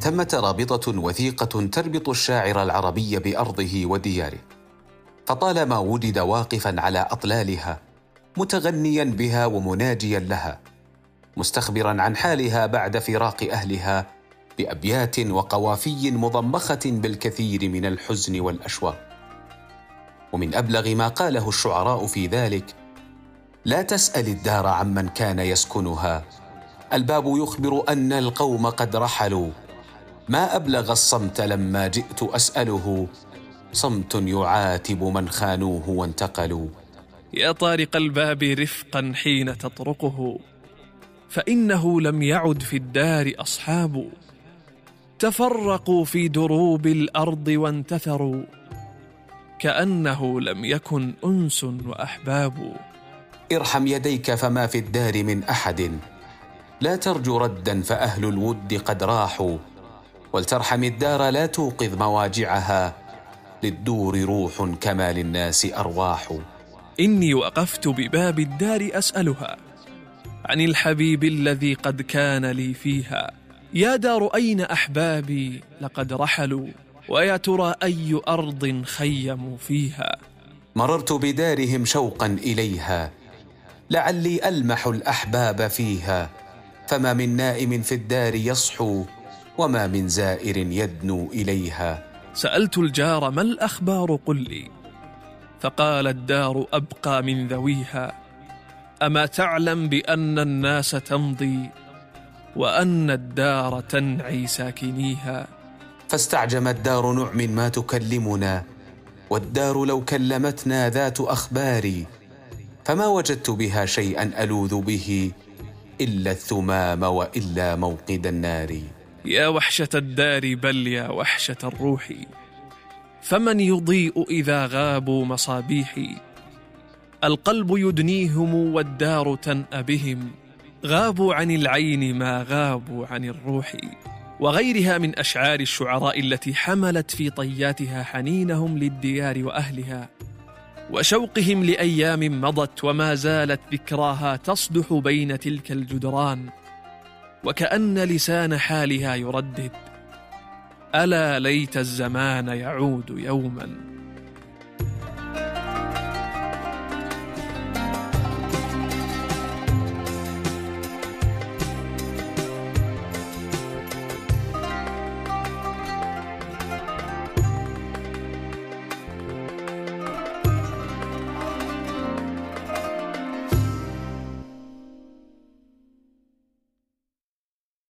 ثمه رابطة وثيقة تربط الشاعر العربي بأرضه ودياره. فطالما وجد واقفا على أطلالها متغنيا بها ومناجيا لها مستخبرا عن حالها بعد فراق أهلها بأبيات وقوافي مضمخة بالكثير من الحزن والأشواق. ومن أبلغ ما قاله الشعراء في ذلك لا تسأل الدار عمن كان يسكنها الباب يخبر أن القوم قد رحلوا. ما أبلغ الصمت لما جئت أسأله. صمت يعاتب من خانوه وانتقلوا. يا طارق الباب رفقا حين تطرقه. فإنه لم يعد في الدار أصحاب. تفرقوا في دروب الأرض وانتثروا. كأنه لم يكن أنس وأحباب. ارحم يديك فما في الدار من أحد. لا ترجو ردا فأهل الود قد راحوا. ولترحم الدار لا توقظ مواجعها للدور روح كما للناس أرواح. إني وقفت بباب الدار أسألها عن الحبيب الذي قد كان لي فيها. يا دار أين أحبابي لقد رحلوا ويا ترى أي أرض خيموا فيها؟ مررت بدارهم شوقا إليها لعلي ألمح الأحباب فيها فما من نائم في الدار يصحو وما من زائر يدنو إليها. سألت الجار ما الأخبار قل لي. فقال الدار أبقى من ذويها. أما تعلم بأن الناس تمضي وأن الدار تنعي ساكنيها. فاستعجم الدار نعم ما تكلمنا والدار لو كلمتنا ذات أخبار فما وجدت بها شيئا ألوذ به إلا الثمام وإلا موقد النار. يا وحشة الدار بل يا وحشة الروح. فمن يضيء إذا غابوا مصابيحي القلب يدنيهم والدار تنأ بهم. غابوا عن العين ما غابوا عن الروح. وغيرها من أشعار الشعراء التي حملت في طياتها حنينهم للديار وأهلها. وشوقهم لأيام مضت وما زالت ذكراها تصدح بين تلك الجدران. وكأن لسان حالها يردد. ألا ليت الزمان يعود يوما.